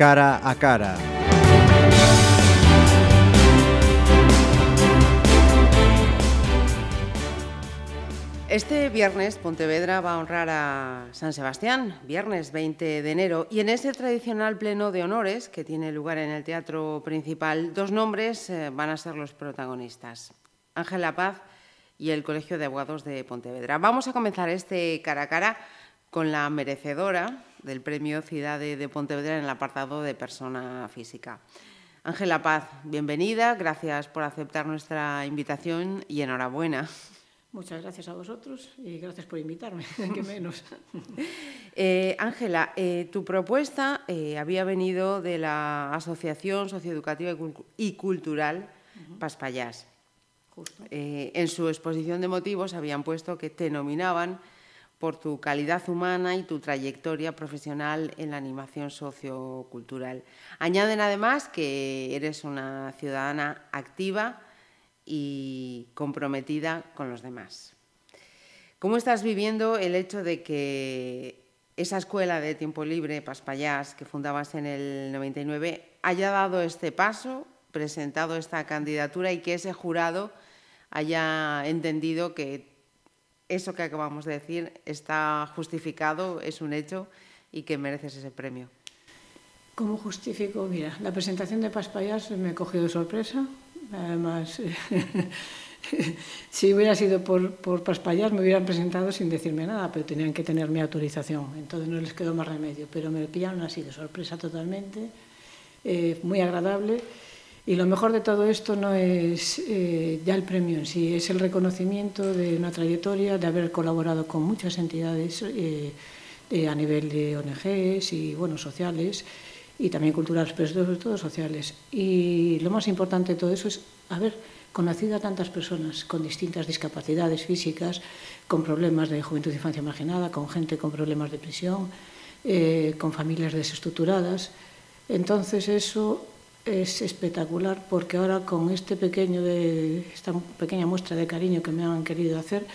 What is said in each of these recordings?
cara a cara. Este viernes Pontevedra va a honrar a San Sebastián, viernes 20 de enero, y en ese tradicional pleno de honores que tiene lugar en el teatro principal, dos nombres eh, van a ser los protagonistas, Ángela Paz y el Colegio de Abogados de Pontevedra. Vamos a comenzar este cara a cara con la merecedora del Premio Ciudad de Pontevedra en el apartado de persona física. Ángela Paz, bienvenida, gracias por aceptar nuestra invitación y enhorabuena. Muchas gracias a vosotros y gracias por invitarme, que menos. Eh, Ángela, eh, tu propuesta eh, había venido de la Asociación Socioeducativa y Cultural Paspayás. en su exposición de motivos habían puesto que te nominaban por tu calidad humana y tu trayectoria profesional en la animación sociocultural. Añaden además que eres una ciudadana activa, y comprometida con los demás. ¿Cómo estás viviendo el hecho de que esa escuela de tiempo libre, Paspayás, que fundabas en el 99, haya dado este paso, presentado esta candidatura y que ese jurado haya entendido que eso que acabamos de decir está justificado, es un hecho y que mereces ese premio? ¿Cómo justifico? Mira, la presentación de Paspayás me cogió de sorpresa, Además, si hubiera sido por, por Paspallas me hubieran presentado sin decirme nada, pero tenían que tener mi autorización, entonces no les quedó más remedio. Pero me pillaron así de sorpresa totalmente, eh, muy agradable. Y lo mejor de todo esto no es eh, ya el premio en sí, es el reconocimiento de una trayectoria, de haber colaborado con muchas entidades eh, a nivel de ONGs y bueno, sociales y también culturales, pero sobre todo sociales. Y lo más importante de todo eso es haber conocido a tantas personas con distintas discapacidades físicas, con problemas de juventud e infancia marginada, con gente con problemas de prisión, eh, con familias desestructuradas. Entonces eso es espectacular porque ahora con este pequeño de, esta pequeña muestra de cariño que me han querido hacer,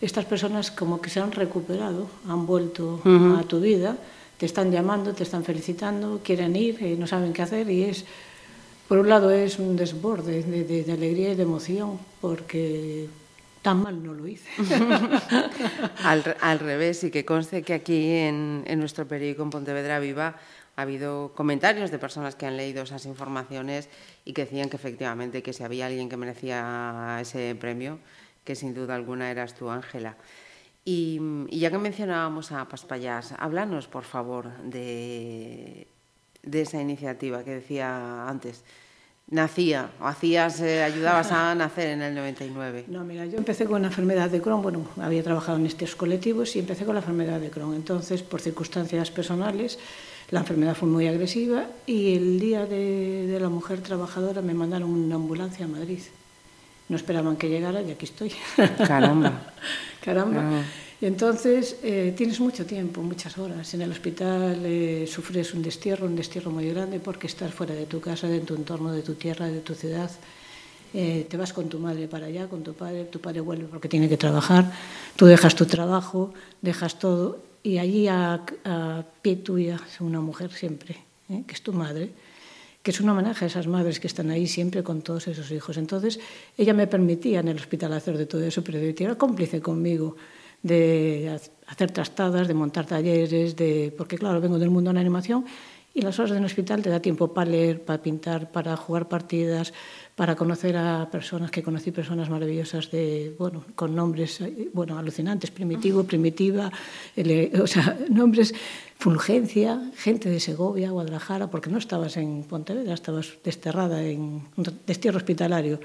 estas personas como que se han recuperado, han vuelto uh -huh. a tu vida te están llamando, te están felicitando, quieren ir, eh, no saben qué hacer y es, por un lado es un desborde de, de, de alegría y de emoción porque tan mal no lo hice. al, al, revés, y que conste que aquí en, en nuestro periódico en Pontevedra Viva ha habido comentarios de personas que han leído esas informaciones y que decían que efectivamente que si había alguien que merecía ese premio, que sin duda alguna eras tú, Ángela. Y, y, ya que mencionábamos a Paspayás, háblanos, por favor, de, de esa iniciativa que decía antes. Nacía, o hacías, eh, ayudabas a nacer en el 99. No, mira, yo empecé con la enfermedad de Crohn, bueno, había trabajado en estos colectivos y empecé con la enfermedad de Crohn. Entonces, por circunstancias personales, la enfermedad fue muy agresiva y el día de, de la mujer trabajadora me mandaron una ambulancia a Madrid. No esperaban que llegara y aquí estoy. Caramba. Caramba. Ah. Y entonces eh, tienes mucho tiempo, muchas horas. En el hospital eh, sufres un destierro, un destierro muy grande porque estás fuera de tu casa, de tu entorno, de tu tierra, de tu ciudad. Eh, te vas con tu madre para allá, con tu padre, tu padre vuelve porque tiene que trabajar, tú dejas tu trabajo, dejas todo y allí a, a Pietuya, una mujer siempre, ¿eh? que es tu madre, que es un homenaje a esas madres que están ahí siempre con todos esos hijos. Entonces, ella me permitía en el hospital hacer de todo eso, pero era cómplice conmigo de hacer trastadas, de montar talleres, de porque claro, vengo del mundo de la animación y las horas en el hospital te da tiempo para leer, para pintar, para jugar partidas, para conocer a personas, que conocí personas maravillosas de, bueno, con nombres, bueno, alucinantes, primitivo, primitiva, o sea, nombres, Fulgencia, gente de Segovia, Guadalajara, porque no estabas en Pontevedra, estabas desterrada en un destierro hospitalario.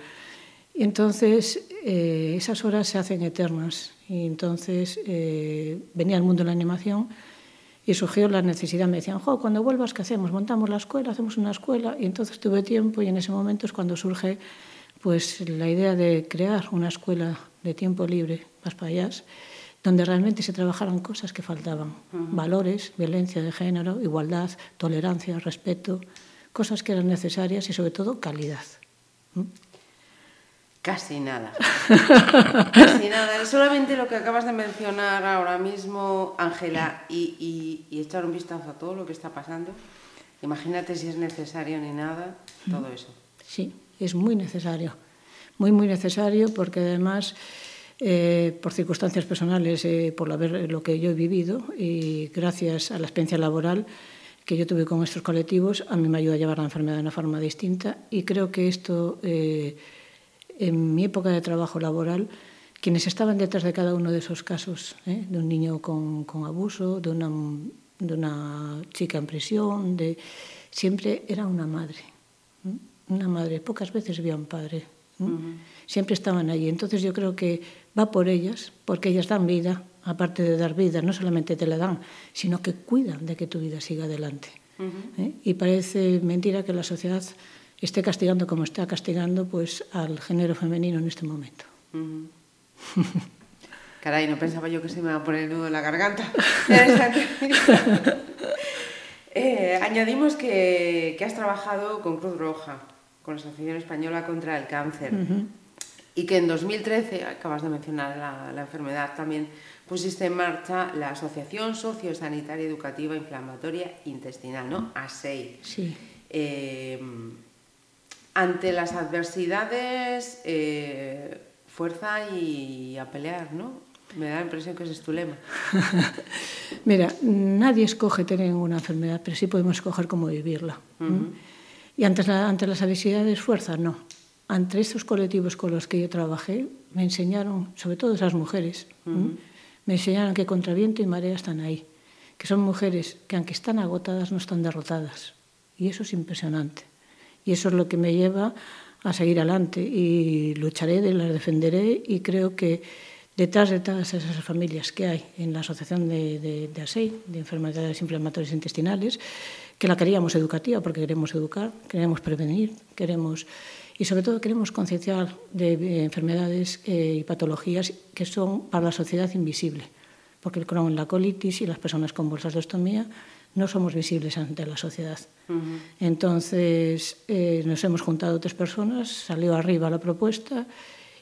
Y entonces eh, esas horas se hacen eternas. Y entonces eh, venía el mundo de la animación y surgió la necesidad, me decían, jo, cuando vuelvas, ¿qué hacemos? Montamos la escuela, hacemos una escuela, y entonces tuve tiempo y en ese momento es cuando surge pues la idea de crear una escuela de tiempo libre, más para allá, donde realmente se trabajaran cosas que faltaban, uh -huh. valores, violencia de género, igualdad, tolerancia, respeto, cosas que eran necesarias y sobre todo calidad. Casi nada. Casi nada. Solamente lo que acabas de mencionar ahora mismo, Ángela, y, echar un vistazo a todo lo que está pasando Imagínate si es necesario ni nada, todo eso. Sí, es muy necesario, muy, muy necesario porque además... Eh, por circunstancias personales, eh, por lo que yo he vivido y gracias a la experiencia laboral que yo tuve con estos colectivos, a mí me ayuda a llevar la enfermedad de una forma distinta y creo que esto, eh, en mi época de trabajo laboral, quienes estaban detrás de cada uno de esos casos, ¿eh? de un niño con, con abuso, de una, de una, chica en prisión, de... siempre era una madre, ¿eh? una madre, pocas veces vi a un padre, ¿eh? uh -huh. siempre estaban allí. Entonces yo creo que va por ellas, porque ellas dan vida, aparte de dar vida, no solamente te la dan, sino que cuidan de que tu vida siga adelante. Uh ¿eh? -huh. Y parece mentira que la sociedad esté castigando como está castigando pues, al género femenino en este momento. Uh -huh. Caray, no pensaba yo que se me iba a poner el nudo en la garganta. eh, añadimos que, que, has trabajado con Cruz Roja, con la Asociación Española contra el Cáncer, uh -huh. y que en 2013, acabas de mencionar la, la, enfermedad también, pusiste en marcha la Asociación Sociosanitaria Educativa Inflamatoria Intestinal, ¿no? ASEI. Sí. Eh, ante las adversidades... Eh, fuerza y a pelear, ¿no? Me da la impresión que ese es tu lema. Mira, nadie escoge tener una enfermedad, pero sí podemos escoger cómo vivirla. Uh -huh. Y ante, la, ante las adversidades, fuerza, no. Ante estos colectivos con los que yo trabajé, me enseñaron, sobre todo esas mujeres, uh -huh. me enseñaron que contra viento y marea están ahí. Que son mujeres que aunque están agotadas, no están derrotadas. Y eso es impresionante. Y eso es lo que me lleva a seguir adelante. Y lucharé, las defenderé y creo que detrás de todas esas familias que hay en la Asociación de, de, de ASEI, de Enfermedades Inflamatorias Intestinales, que la queríamos educativa porque queremos educar, queremos prevenir, queremos y sobre todo queremos concienciar de enfermedades eh, y patologías que son para la sociedad invisible, porque el Crohn, la colitis y las personas con bolsas de ostomía no somos visibles ante la sociedad. Uh -huh. Entonces eh, nos hemos juntado tres personas, salió arriba la propuesta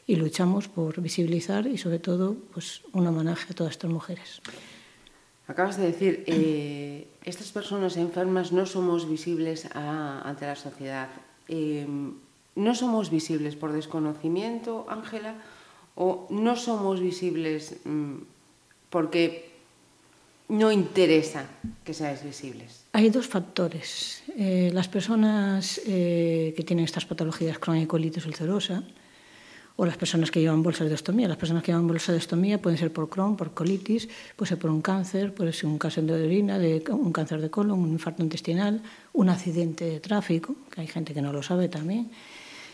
y luchamos por visibilizar y sobre todo pues, un homenaje a todas estas mujeres. Acabas de decir, eh, estas personas enfermas no somos visibles a, ante la sociedad. Eh, ¿No somos visibles por desconocimiento, Ángela? ¿O no somos visibles mmm, porque no interesa que seáis visibles? Hay dos factores. Eh, las personas eh, que tienen estas patologías crónico-colitis ulcerosa o las personas que llevan bolsas de ostomía. Las personas que llevan bolsas de ostomía pueden ser por Crohn, por colitis, puede ser por un cáncer, puede ser un cáncer de orina, de, un cáncer de colon, un infarto intestinal, un accidente de tráfico, que hay gente que no lo sabe también.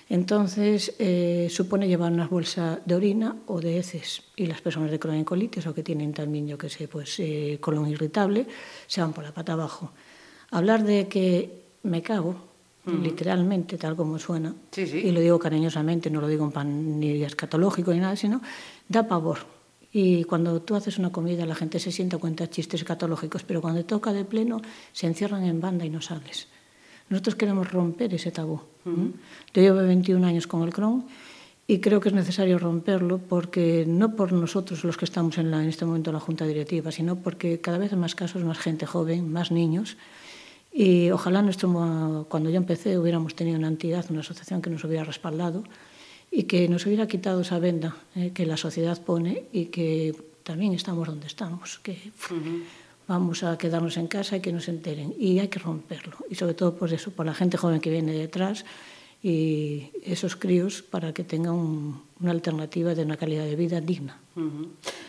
Entonces, eh, supone llevar una bolsa de orina o de heces. Y las personas de colitis o que tienen también, yo que sé, pues eh, colon irritable, se van por la pata abajo. Hablar de que me cago, uh -huh. literalmente, tal como suena, sí, sí. y lo digo cariñosamente, no lo digo en pan ni escatológico ni nada, sino da pavor. Y cuando tú haces una comida, la gente se sienta cuenta chistes escatológicos, pero cuando toca de pleno, se encierran en banda y no sales. Nosotros queremos romper ese tabú. Uh -huh. Yo llevo 21 años con el Crohn y creo que es necesario romperlo porque no por nosotros los que estamos en, la, en este momento en la Junta Directiva, sino porque cada vez hay más casos, más gente joven, más niños. Y ojalá nuestro, cuando yo empecé hubiéramos tenido una entidad, una asociación que nos hubiera respaldado y que nos hubiera quitado esa venda eh, que la sociedad pone y que también estamos donde estamos. Que, uh -huh. Vamos a quedarnos en casa y que nos enteren. Y hay que romperlo. Y sobre todo por eso, por la gente joven que viene detrás y esos críos para que tengan un, una alternativa de una calidad de vida digna. Uh -huh.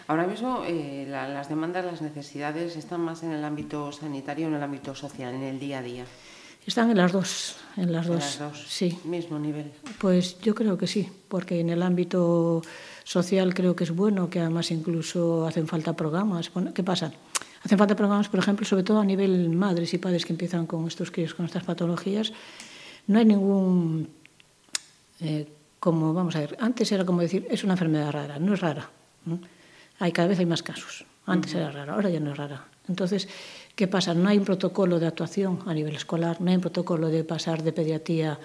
Ahora mismo eh, la, las demandas, las necesidades están más en el ámbito sanitario o en el ámbito social, en el día a día. Están en las dos, en las, en dos. las dos. Sí. Mismo nivel. Pues yo creo que sí, porque en el ámbito social creo que es bueno, que además incluso hacen falta programas. ¿Qué pasa? Hacen falta programas, por ejemplo, sobre todo a nivel madres y padres que empiezan con estos críos con estas patologías. No hay ningún, eh, como vamos a ver, antes era como decir, es una enfermedad rara, no es rara. Hay cada vez hay más casos. Antes uh -huh. era rara, ahora ya no es rara. Entonces, ¿qué pasa? No hay un protocolo de actuación a nivel escolar, no hay un protocolo de pasar de pediatría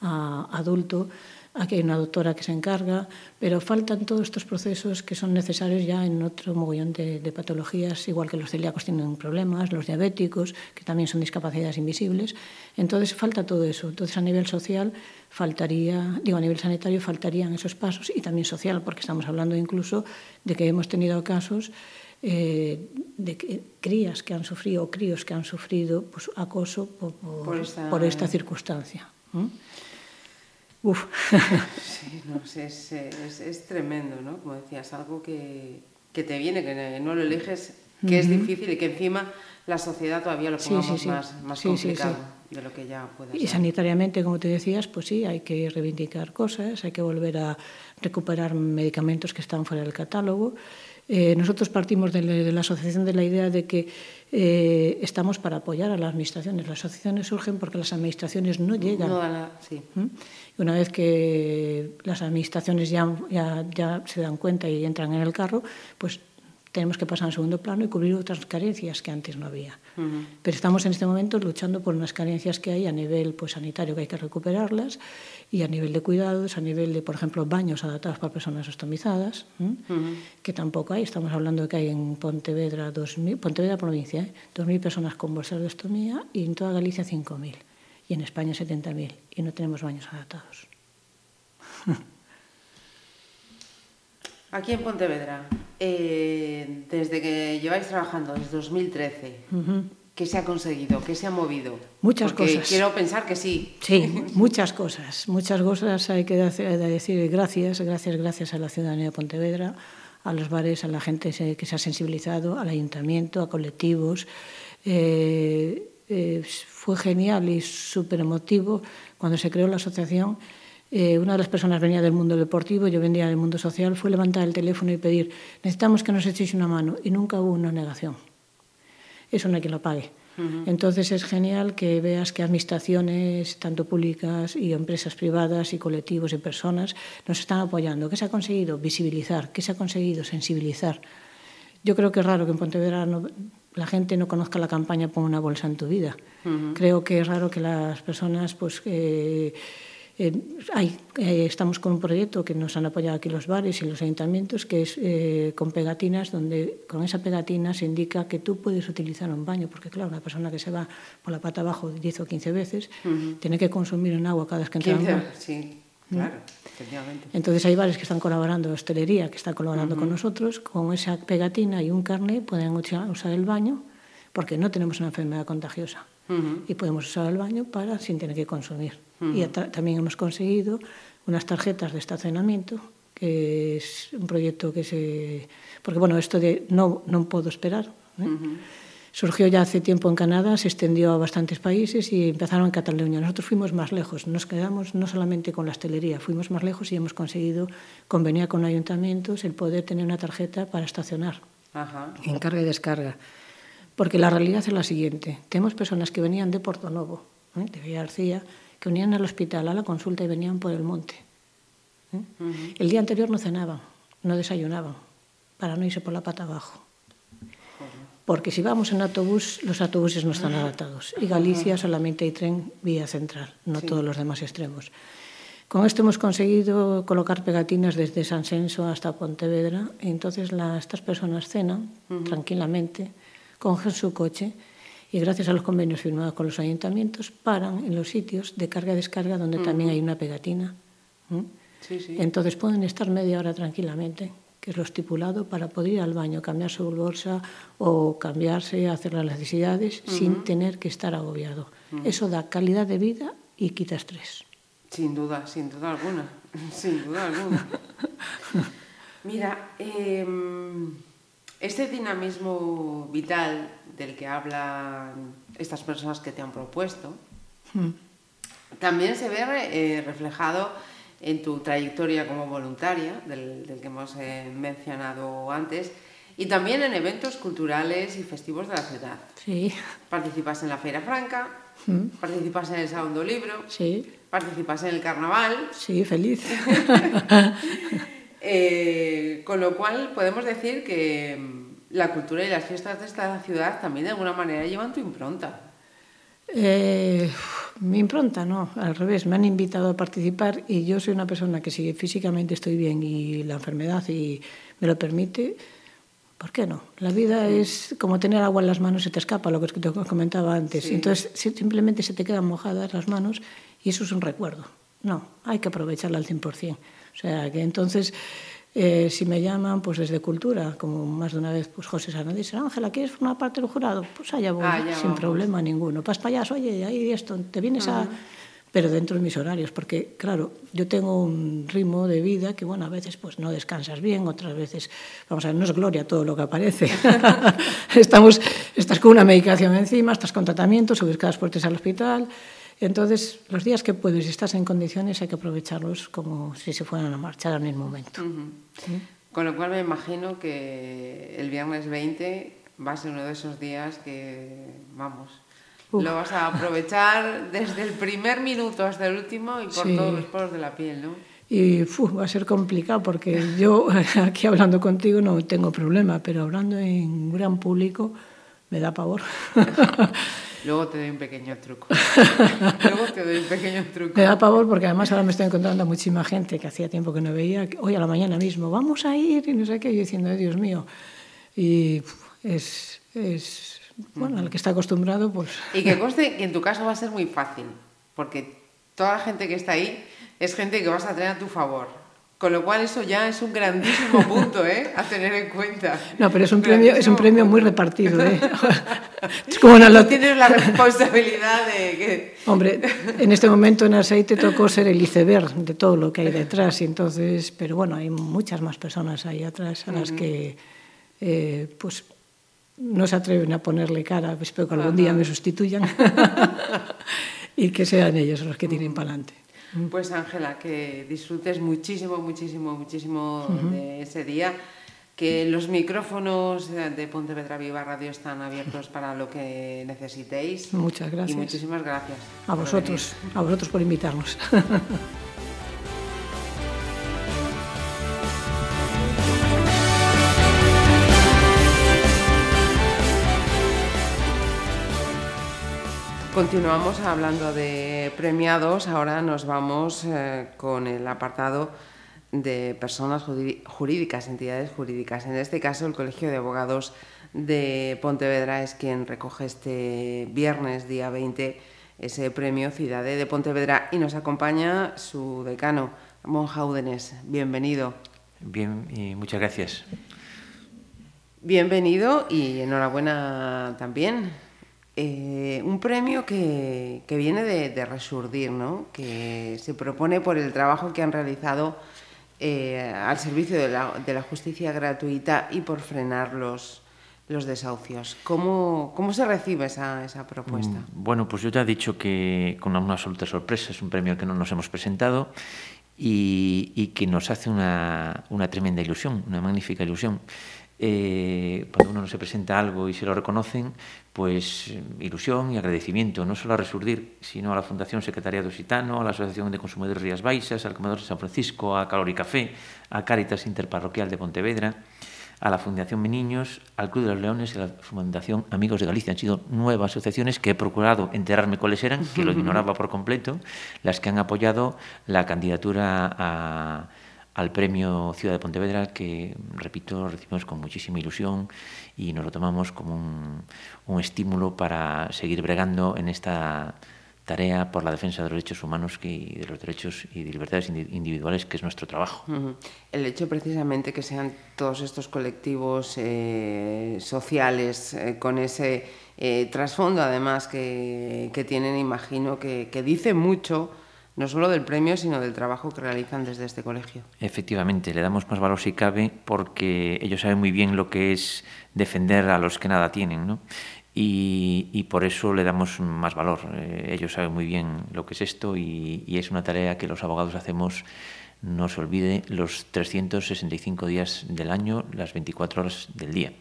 a adulto, aquí hai unha doutora que se encarga, pero faltan todos estos procesos que son necesarios ya en outro mogollón de, de patologías, igual que los celíacos tienen problemas, los diabéticos, que tamén son discapacidades invisibles, entonces falta todo eso. Entonces a nivel social faltaría, digo, a nivel sanitario faltarían esos pasos y también social, porque estamos hablando incluso de que hemos tenido casos eh, de que, crías que han sufrido o críos que han sufrido pues, acoso por, por, por, esta... por esta circunstancia. ¿Mm? Uf. Sí, no, es, es, es, tremendo, ¿no? Como decías, algo que, que te viene, que no lo eliges, que uh -huh. es difícil y que encima la sociedad todavía lo pongamos sí, sí, sí. más, más complicado de lo que ya puede Y ser. sanitariamente, como te decías, pues sí, hay que reivindicar cosas, hay que volver a recuperar medicamentos que están fuera del catálogo. Eh, nosotros partimos de, de, la asociación de la idea de que eh, estamos para apoyar a las administraciones. Las asociaciones surgen porque las administraciones no llegan. No, la, sí. ¿Mm? Una vez que las administraciones ya, ya, ya se dan cuenta y entran en el carro, pues tenemos que pasar al segundo plano y cubrir otras carencias que antes no había. Uh -huh. Pero estamos en este momento luchando por unas carencias que hay a nivel pues, sanitario, que hay que recuperarlas, y a nivel de cuidados, a nivel de, por ejemplo, baños adaptados para personas ostomizadas, uh -huh. que tampoco hay. Estamos hablando de que hay en Pontevedra, 2000, Pontevedra provincia, ¿eh? 2.000 personas con bolsas de ostomía y en toda Galicia 5.000. Y en España 70.000. Y no tenemos baños adaptados. Aquí en Pontevedra, eh, desde que lleváis trabajando, desde 2013, uh -huh. ¿qué se ha conseguido? ¿Qué se ha movido? Muchas Porque cosas. Quiero pensar que sí. Sí, muchas cosas. Muchas cosas hay que decir gracias, gracias, gracias a la ciudadanía de Pontevedra, a los bares, a la gente que se ha sensibilizado, al ayuntamiento, a colectivos. Eh, eh, fue genial y súper emotivo cuando se creó la asociación eh, una de las personas venía del mundo deportivo, yo venía del mundo social, fue levantar el teléfono y pedir, necesitamos que nos echéis una mano, y nunca hubo una negación. Eso no hay quien lo pague. Uh -huh. Entonces es genial que veas que administraciones, tanto públicas y empresas privadas y colectivos y personas, nos están apoyando. ¿Qué se ha conseguido? Visibilizar. ¿Qué se ha conseguido? Sensibilizar. Yo creo que es raro que en Pontevedra no, la gente no conozca la campaña Pon una bolsa en tu vida. Uh -huh. Creo que es raro que las personas pues, eh, Eh, hay, eh, estamos con un proyecto que nos han apoyado aquí los bares y los ayuntamientos, que es eh, con pegatinas, donde con esa pegatina se indica que tú puedes utilizar un baño, porque claro, una persona que se va por la pata abajo 10 o 15 veces, uh -huh. tiene que consumir en agua cada vez que entra 15, al baño. Sí, claro, efectivamente. Entonces hay bares que están colaborando, hostelería que está colaborando uh -huh. con nosotros, con esa pegatina y un carnet pueden usar el baño, porque no tenemos una enfermedad contagiosa. Uh -huh. Y podemos usar el baño para sin tener que consumir. Uh -huh. Y también hemos conseguido unas tarjetas de estacionamiento, que es un proyecto que se... Porque, bueno, esto de no, no puedo esperar. ¿eh? Uh -huh. Surgió ya hace tiempo en Canadá, se extendió a bastantes países y empezaron en Cataluña. Nosotros fuimos más lejos, nos quedamos no solamente con la hostelería, fuimos más lejos y hemos conseguido conveniar con ayuntamientos el poder tener una tarjeta para estacionar, Ajá. en carga y descarga. Porque la realidad es la siguiente. Tenemos personas que venían de Porto Novo, ¿eh? de Villa García, que venían al hospital a la consulta y venían por el monte. ¿eh? Uh -huh. El día anterior no cenaban, no desayunaban, para no irse por la pata abajo. Porque si vamos en autobús, los autobuses no están adaptados. Y Galicia solamente hay tren vía central, no sí. todos los demás extremos. Con esto hemos conseguido colocar pegatinas desde San Senso hasta Pontevedra. Y entonces la, estas personas cenan uh -huh. tranquilamente, cogen su coche y gracias a los convenios firmados con los ayuntamientos paran en los sitios de carga-descarga donde uh -huh. también hay una pegatina. ¿Mm? Sí, sí. Entonces pueden estar media hora tranquilamente que es lo estipulado, para poder ir al baño, cambiar su bolsa o cambiarse, hacer las necesidades uh -huh. sin tener que estar agobiado. Uh -huh. Eso da calidad de vida y quita estrés. Sin duda, sin duda alguna, sin duda alguna. Mira, eh, este dinamismo vital del que hablan estas personas que te han propuesto, -huh. también se ve eh, reflejado en tu trayectoria como voluntaria, del, del que hemos eh, mencionado antes, y también en eventos culturales y festivos de la ciudad. Sí. Participas en la Feira Franca, mm. participas en el del Libro, sí. participas en el Carnaval. Sí, feliz. eh, con lo cual podemos decir que mm, la cultura y las fiestas de esta ciudad también de alguna manera llevan tu impronta. Eh, mi impronta, no, al revés, me han invitado a participar y yo soy una persona que si físicamente estoy bien y la enfermedad y me lo permite, ¿por qué no? La vida es como tener agua en las manos, se te escapa lo que te comentaba antes. Entonces simplemente se te quedan mojadas las manos y eso es un recuerdo. No, hay que aprovecharla al 100%. O sea, que entonces eh, si me llaman, pues desde Cultura, como más de una vez pues José Sana dice, Ángela, ¿quieres formar parte del jurado? Pues allá voy, ah, sin problema ninguno. Pas para allá, oye, ahí esto, te vienes a... Pero dentro de mis horarios, porque claro, yo tengo un ritmo de vida que, bueno, a veces pues no descansas bien, otras veces, vamos a ver, no es gloria todo lo que aparece. Estamos, estás con una medicación encima, estás con tratamiento, subes cada fuertes al hospital, entonces, los días que puedes y estás en condiciones hay que aprovecharlos como si se fueran a marchar en el momento. Con lo cual me imagino que el viernes 20 va a ser uno de esos días que, vamos, lo vas a aprovechar desde el primer minuto hasta el último y por todos los poros de la piel, ¿no? Y va a ser complicado porque yo aquí hablando contigo no tengo problema, pero hablando en gran público me da pavor. Luego te doy un pequeño truco. Luego te doy un pequeño truco. Me da pavor porque además ahora me estoy encontrando a muchísima gente que hacía tiempo que no veía. Hoy a la mañana mismo, vamos a ir y no sé qué. Yo diciendo, Dios mío. Y es, es bueno, al que está acostumbrado, pues... Y que conste que en tu caso va a ser muy fácil, porque toda la gente que está ahí es gente que vas a tener a tu favor. Con lo cual eso ya es un grandísimo punto ¿eh? a tener en cuenta. No, pero es un, premio, es un premio muy repartido. ¿eh? es como no tienes la responsabilidad de que... Hombre, en este momento en Aceite tocó ser el iceberg de todo lo que hay detrás. Y entonces, pero bueno, hay muchas más personas ahí atrás a las que eh, pues no se atreven a ponerle cara. Espero que algún día me sustituyan y que sean ellos los que tienen para adelante. Pues Ángela, que disfrutes muchísimo, muchísimo, muchísimo de ese día. Que los micrófonos de Pontevedra Viva Radio están abiertos para lo que necesitéis. Muchas gracias. Y muchísimas gracias. A vosotros, a vosotros por invitarnos. Continuamos hablando de premiados, ahora nos vamos eh, con el apartado de personas jurídicas, entidades jurídicas. En este caso, el Colegio de Abogados de Pontevedra es quien recoge este viernes, día 20, ese premio Ciudad de Pontevedra y nos acompaña su decano, Monja Údenes. Bienvenido. Bien, y muchas gracias. Bienvenido y enhorabuena también. Eh, un premio que, viene de, de, Resurdir, ¿no? que se propone por el trabajo que han realizado eh, al servicio de la, de la, justicia gratuita y por frenar los, los desahucios. ¿Cómo, cómo se recibe esa, esa, propuesta? Mm, bueno, pues yo ya he dicho que con una absoluta sorpresa es un premio que no nos hemos presentado y, y que nos hace una, una tremenda ilusión, una magnífica ilusión. Eh, cuando uno se presenta algo y se lo reconocen, pues ilusión y agradecimiento, no solo a Resurdir, sino a la Fundación Secretariado Citano, a la Asociación de Consumidores Rías Baixas, al Comedor de San Francisco, a Calor y Café, a Cáritas Interparroquial de Pontevedra, a la Fundación Meniños, al Club de los Leones y a la Fundación Amigos de Galicia. Han sido nuevas asociaciones que he procurado enterarme cuáles eran, que lo ignoraba por completo, las que han apoyado la candidatura a al premio Ciudad de Pontevedra, que, repito, recibimos con muchísima ilusión y nos lo tomamos como un, un estímulo para seguir bregando en esta tarea por la defensa de los derechos humanos y de los derechos y de libertades individuales, que es nuestro trabajo. El hecho precisamente que sean todos estos colectivos eh, sociales eh, con ese eh, trasfondo, además, que, que, tienen, imagino, que, que dice mucho no solo del premio, sino del trabajo que realizan desde este colegio. Efectivamente, le damos más valor si cabe porque ellos saben muy bien lo que es defender a los que nada tienen, ¿no? Y, por eso le damos más valor. Eh, ellos saben muy bien lo que es esto y, es una tarea que los abogados hacemos, no se olvide, los 365 días del año, las 24 horas del día.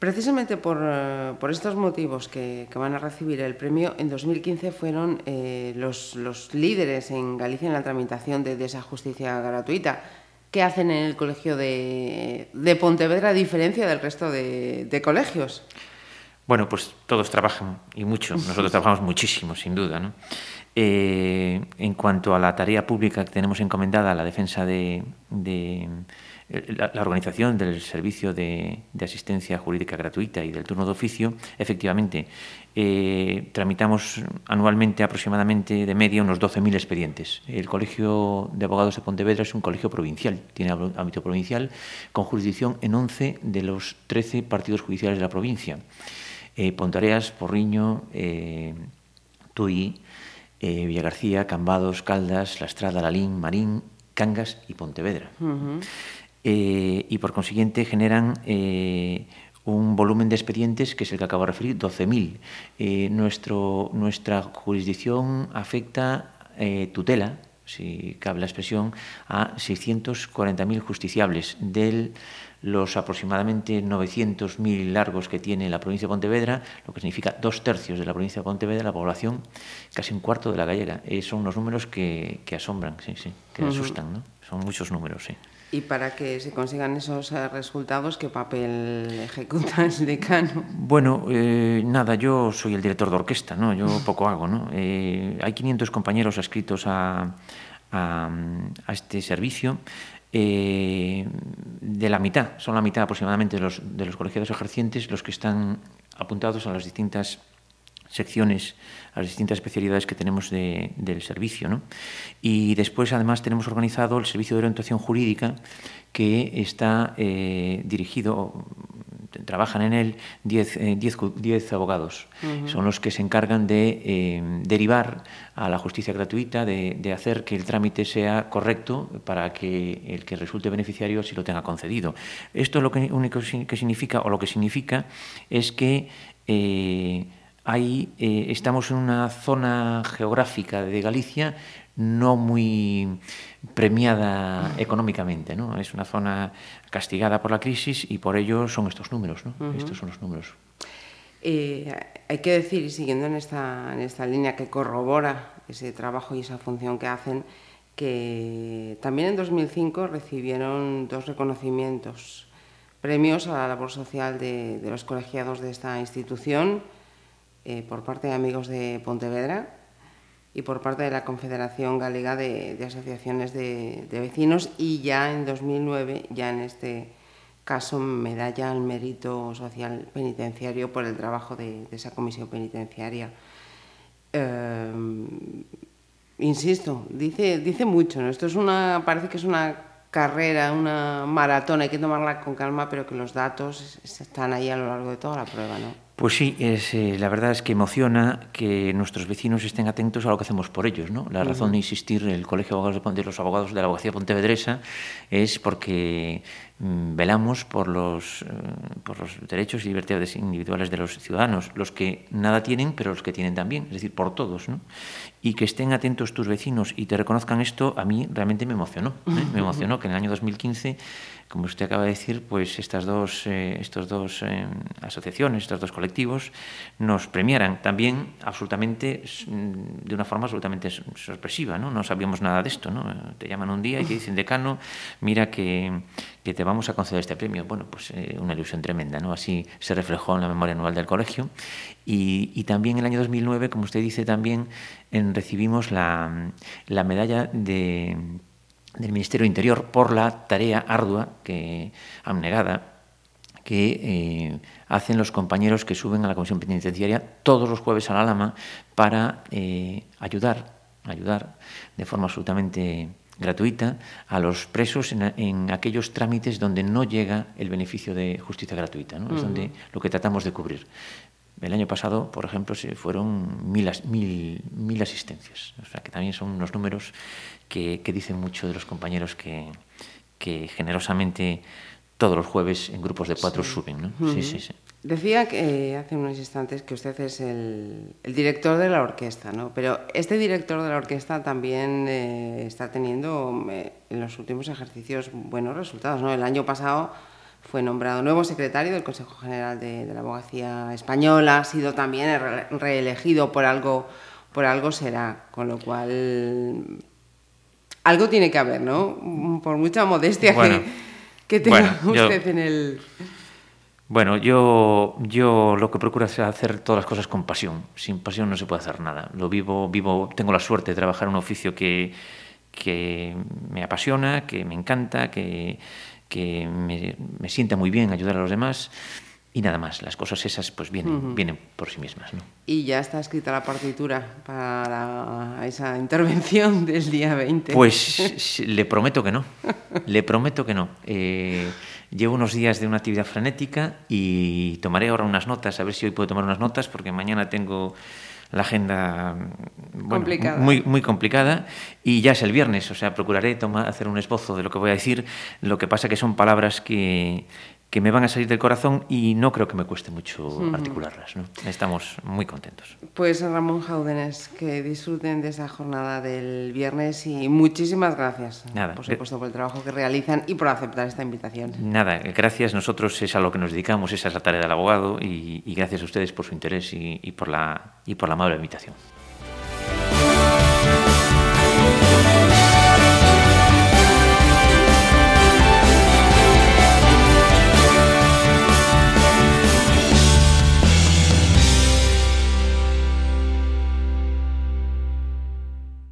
Precisamente por, eh, por estos motivos que, van a recibir el premio, en 2015 fueron eh, los, los, líderes en Galicia en la tramitación de, esa justicia gratuita. ¿Qué hacen en el colegio de, de Pontevedra a diferencia del resto de, de colegios? Bueno, pues todos trabajan y mucho. Nosotros trabajamos muchísimo, sin duda. ¿no? Eh, en cuanto a la tarea pública que tenemos encomendada, la defensa de, la, organización del servicio de, asistencia jurídica gratuita y del turno de oficio, efectivamente, eh, tramitamos anualmente aproximadamente de media unos 12.000 expedientes. El Colegio de Abogados de Pontevedra es un colegio provincial, tiene ámbito provincial, con jurisdicción en 11 de los 13 partidos judiciales de la provincia. Eh, Pontareas, Porriño, eh, Tui, eh, Villagarcía, Cambados, Caldas, La Estrada, Lalín, Marín, Cangas y Pontevedra. Eh, y por consiguiente generan eh, un volumen de expedientes que es el que acabo de referir, 12.000. Eh, nuestro, nuestra jurisdicción afecta tutela, si cabe la expresión, a 640.000 justiciables del los aproximadamente 900.000 largos que tiene la provincia de Pontevedra, lo que significa dos tercios de la provincia de Pontevedra, la población, casi un cuarto de la gallega. Eh, son unos números que, que asombran, sí, sí, que asustan, ¿no? Son muchos números, sí. Y para que se consigan esos eh, resultados, ¿qué papel ejecuta el decano? Bueno, eh, nada, yo soy el director de orquesta, ¿no? Yo poco hago, ¿no? Eh, hay 500 compañeros adscritos a, a, a este servicio. Eh, de la mitad, son la mitad aproximadamente de los, de los colegiados ejercientes los que están apuntados a las distintas secciones, a las distintas especialidades que tenemos de, del servicio. ¿no? Y después, además, tenemos organizado el servicio de orientación jurídica que está eh, dirigido trabajan en él 10 eh, abogados. Son los que se encargan de eh, derivar a la justicia gratuita, de, hacer que el trámite sea correcto para que el que resulte beneficiario así lo tenga concedido. Esto lo que único que significa, o lo que significa, es que eh, ahí estamos en una zona geográfica de Galicia no muy premiada económicamente, ¿no? Es una zona castigada por la crisis y por ello son estos números, ¿no? Estos son los números. Eh, hay que decir, y siguiendo en esta, en esta línea que corrobora ese trabajo y esa función que hacen, que también en 2005 recibieron dos reconocimientos, premios a la labor social de, los colegiados de esta institución eh, por parte de amigos de Pontevedra y por parte de la Confederación Galega de, Asociaciones de, Vecinos y ya en 2009, ya en este caso, medalla al mérito social penitenciario por el trabajo de, esa comisión penitenciaria. Eh, insisto, dice, dice mucho, ¿no? Esto es una, parece que es una carrera, una maratón, hay que tomarla con calma, pero que los datos están ahí a lo largo de toda la prueba, ¿no? Pues sí, es, eh, la verdad es que emociona que nuestros vecinos estén atentos a lo que hacemos por ellos. ¿no? La razón de insistir el Colegio de, Abogados de, los Abogados de la Abogacía Pontevedresa es porque velamos por los, eh, por los derechos y libertades individuales de los ciudadanos, los que nada tienen, pero los que tienen también, es decir, por todos. ¿no? Y que estén atentos tus vecinos y te reconozcan esto, a mí realmente me emocionó. ¿eh? Me emocionó que en el año 2015 como usted acaba de decir, pues estas dos, eh, estos dos eh, asociaciones, estos dos colectivos, nos premiaran también absolutamente, mm, de una forma absolutamente sorpresiva, ¿no? No sabíamos nada de esto, ¿no? Te llaman un día y te dicen, decano, mira que, que te vamos a conceder este premio. Bueno, pues eh, una ilusión tremenda, ¿no? Así se reflejó en la memoria anual del colegio. Y, también en el año 2009, como usted dice, también en, recibimos la, la medalla de del Ministerio Interior por la tarea ardua, que abnegada, que eh, hacen los compañeros que suben a la Comisión Penitenciaria todos los jueves a la Lama para eh, ayudar, ayudar de forma absolutamente gratuita a los presos en, aquellos trámites donde no llega el beneficio de justicia gratuita, ¿no? es donde lo que tratamos de cubrir. El año pasado, por ejemplo, se fueron mil, mil, mil asistencias, o sea que también son unos números que, dicen mucho de los compañeros que, generosamente todos los jueves en grupos de cuatro suben. ¿no? sí, sí, sí. Decía que hace unos instantes que usted es el, director de la orquesta, ¿no? Pero este director de la orquesta también eh, está teniendo eh, en los últimos ejercicios buenos resultados, ¿no? El año pasado fue nombrado nuevo secretario del Consejo General de, de la Abogacía Española, ha sido también reelegido por algo, por algo será, con lo cual algo tiene que haber, ¿no? Por mucha modestia que, tenga usted en el... Bueno, yo, yo lo que procuro es hacer todas las cosas con pasión. Sin pasión no se puede hacer nada. Lo vivo, vivo, tengo la suerte de trabajar en un oficio que, que me apasiona, que me encanta, que, que me, me sienta muy bien ayudar a los demás y nada más. Las cosas esas pues vienen, uh -huh. vienen por sí mismas. ¿no? Y ya está escrita la partitura para esa intervención del día 20. Pues le prometo que no. le prometo que no. Eh, llevo unos días de una actividad frenética y tomaré ahora unas notas, a ver si hoy puedo tomar unas notas, porque mañana tengo la agenda bueno, complicada. Muy, muy complicada y ya es el viernes, o sea, procuraré tomar, hacer un esbozo de lo que voy a decir. Lo que pasa que son palabras que, que me van a salir del corazón y no creo que me cueste mucho uh -huh. articularlas. ¿no? Estamos muy contentos. Pues Ramón Jaúdenes, que disfruten de esa jornada del viernes y muchísimas gracias, Nada, por supuesto, por el trabajo que realizan y por aceptar esta invitación. Nada, gracias. Nosotros es a lo que nos dedicamos, esa es la tarea del abogado y, y gracias a ustedes por su interés y, y, por, la, y por la amable invitación.